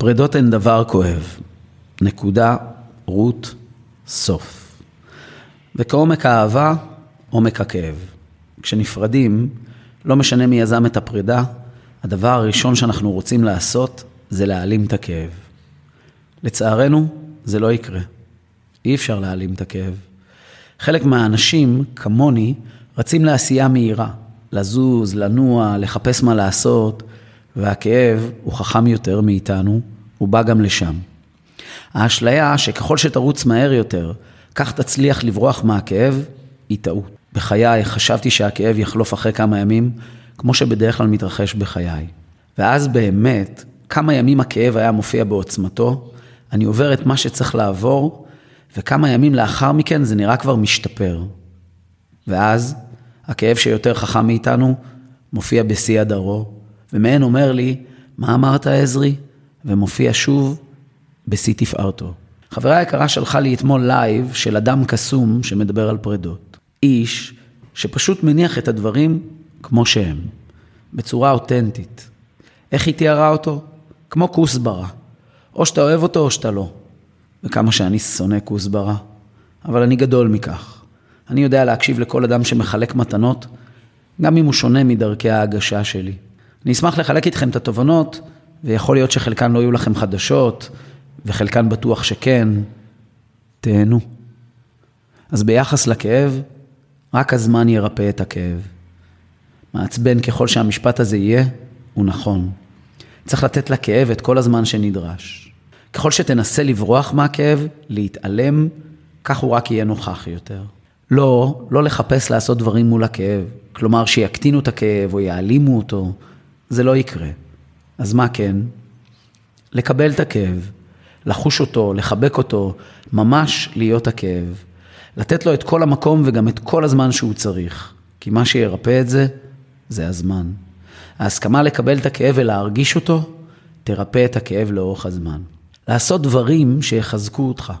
פרדות הן דבר כואב. נקודה, רות, סוף. וכעומק האהבה, עומק הכאב. כשנפרדים, לא משנה מי יזם את הפרידה, הדבר הראשון שאנחנו רוצים לעשות זה להעלים את הכאב. לצערנו, זה לא יקרה. אי אפשר להעלים את הכאב. חלק מהאנשים, כמוני, רצים לעשייה מהירה, לזוז, לנוע, לחפש מה לעשות, והכאב הוא חכם יותר מאיתנו, הוא בא גם לשם. האשליה שככל שתרוץ מהר יותר, כך תצליח לברוח מהכאב, היא טעות. בחיי חשבתי שהכאב יחלוף אחרי כמה ימים, כמו שבדרך כלל מתרחש בחיי. ואז באמת, כמה ימים הכאב היה מופיע בעוצמתו, אני עובר את מה שצריך לעבור, וכמה ימים לאחר מכן זה נראה כבר משתפר. ואז, הכאב שיותר חכם מאיתנו, מופיע בשיא הדרו, ומעין אומר לי, מה אמרת עזרי? ומופיע שוב בשיא תפארתו. חברה יקרה שלחה לי אתמול לייב של אדם קסום שמדבר על פרדות. איש שפשוט מניח את הדברים כמו שהם, בצורה אותנטית. איך היא תיארה אותו? כמו כוסברה. או שאתה אוהב אותו או שאתה לא. וכמה שאני שונא כוסברה, אבל אני גדול מכך. אני יודע להקשיב לכל אדם שמחלק מתנות, גם אם הוא שונה מדרכי ההגשה שלי. אני אשמח לחלק איתכם את התובנות, ויכול להיות שחלקן לא יהיו לכם חדשות, וחלקן בטוח שכן. תהנו. אז ביחס לכאב, רק הזמן ירפא את הכאב. מעצבן ככל שהמשפט הזה יהיה, הוא נכון. צריך לתת לכאב את כל הזמן שנדרש. ככל שתנסה לברוח מהכאב, להתעלם, כך הוא רק יהיה נוכח יותר. לא, לא לחפש לעשות דברים מול הכאב. כלומר, שיקטינו את הכאב או יעלימו אותו, זה לא יקרה. אז מה כן? לקבל את הכאב, לחוש אותו, לחבק אותו, ממש להיות הכאב. לתת לו את כל המקום וגם את כל הזמן שהוא צריך. כי מה שירפא את זה, זה הזמן. ההסכמה לקבל את הכאב ולהרגיש אותו, תרפא את הכאב לאורך הזמן. לעשות דברים שיחזקו אותך.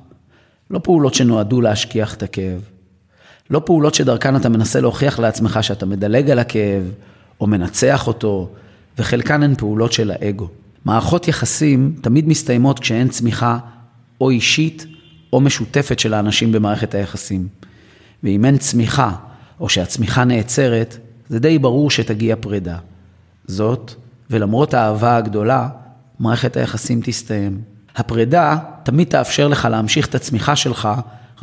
לא פעולות שנועדו להשכיח את הכאב. לא פעולות שדרכן אתה מנסה להוכיח לעצמך שאתה מדלג על הכאב, או מנצח אותו, וחלקן הן פעולות של האגו. מערכות יחסים תמיד מסתיימות כשאין צמיחה או אישית או משותפת של האנשים במערכת היחסים. ואם אין צמיחה, או שהצמיחה נעצרת, זה די ברור שתגיע פרידה. זאת, ולמרות האהבה הגדולה, מערכת היחסים תסתיים. הפרידה תמיד תאפשר לך להמשיך את הצמיחה שלך,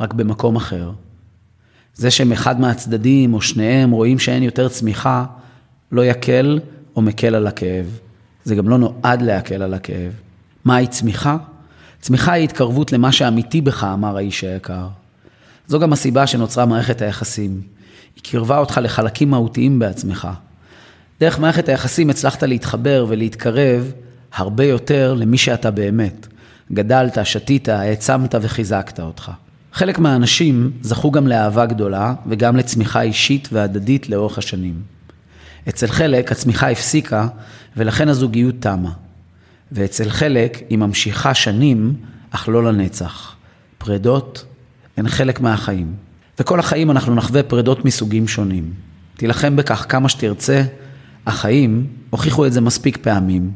רק במקום אחר. זה אחד מהצדדים או שניהם רואים שאין יותר צמיחה, לא יקל או מקל על הכאב. זה גם לא נועד להקל על הכאב. מהי צמיחה? צמיחה היא התקרבות למה שאמיתי בך, אמר האיש היקר. זו גם הסיבה שנוצרה מערכת היחסים. היא קירבה אותך לחלקים מהותיים בעצמך. דרך מערכת היחסים הצלחת להתחבר ולהתקרב הרבה יותר למי שאתה באמת. גדלת, שתית, העצמת וחיזקת אותך. חלק מהאנשים זכו גם לאהבה גדולה וגם לצמיחה אישית והדדית לאורך השנים. אצל חלק הצמיחה הפסיקה ולכן הזוגיות תמה. ואצל חלק היא ממשיכה שנים, אך לא לנצח. פרדות הן חלק מהחיים. וכל החיים אנחנו נחווה פרדות מסוגים שונים. תילחם בכך כמה שתרצה, החיים הוכיחו את זה מספיק פעמים.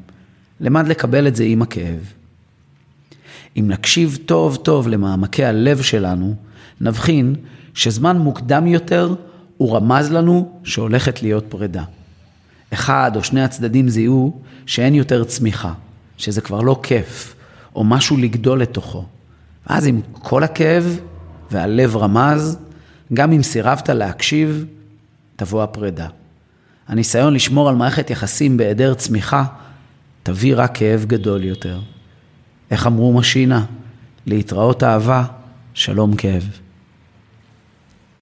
למד לקבל את זה עם הכאב. אם נקשיב טוב טוב למעמקי הלב שלנו, נבחין שזמן מוקדם יותר הוא רמז לנו שהולכת להיות פרידה. אחד או שני הצדדים זיהו שאין יותר צמיחה, שזה כבר לא כיף, או משהו לגדול לתוכו. ואז עם כל הכאב והלב רמז, גם אם סירבת להקשיב, תבוא הפרידה. הניסיון לשמור על מערכת יחסים בהיעדר צמיחה, תביא רק כאב גדול יותר. איך אמרו משינה? להתראות אהבה, שלום כאב.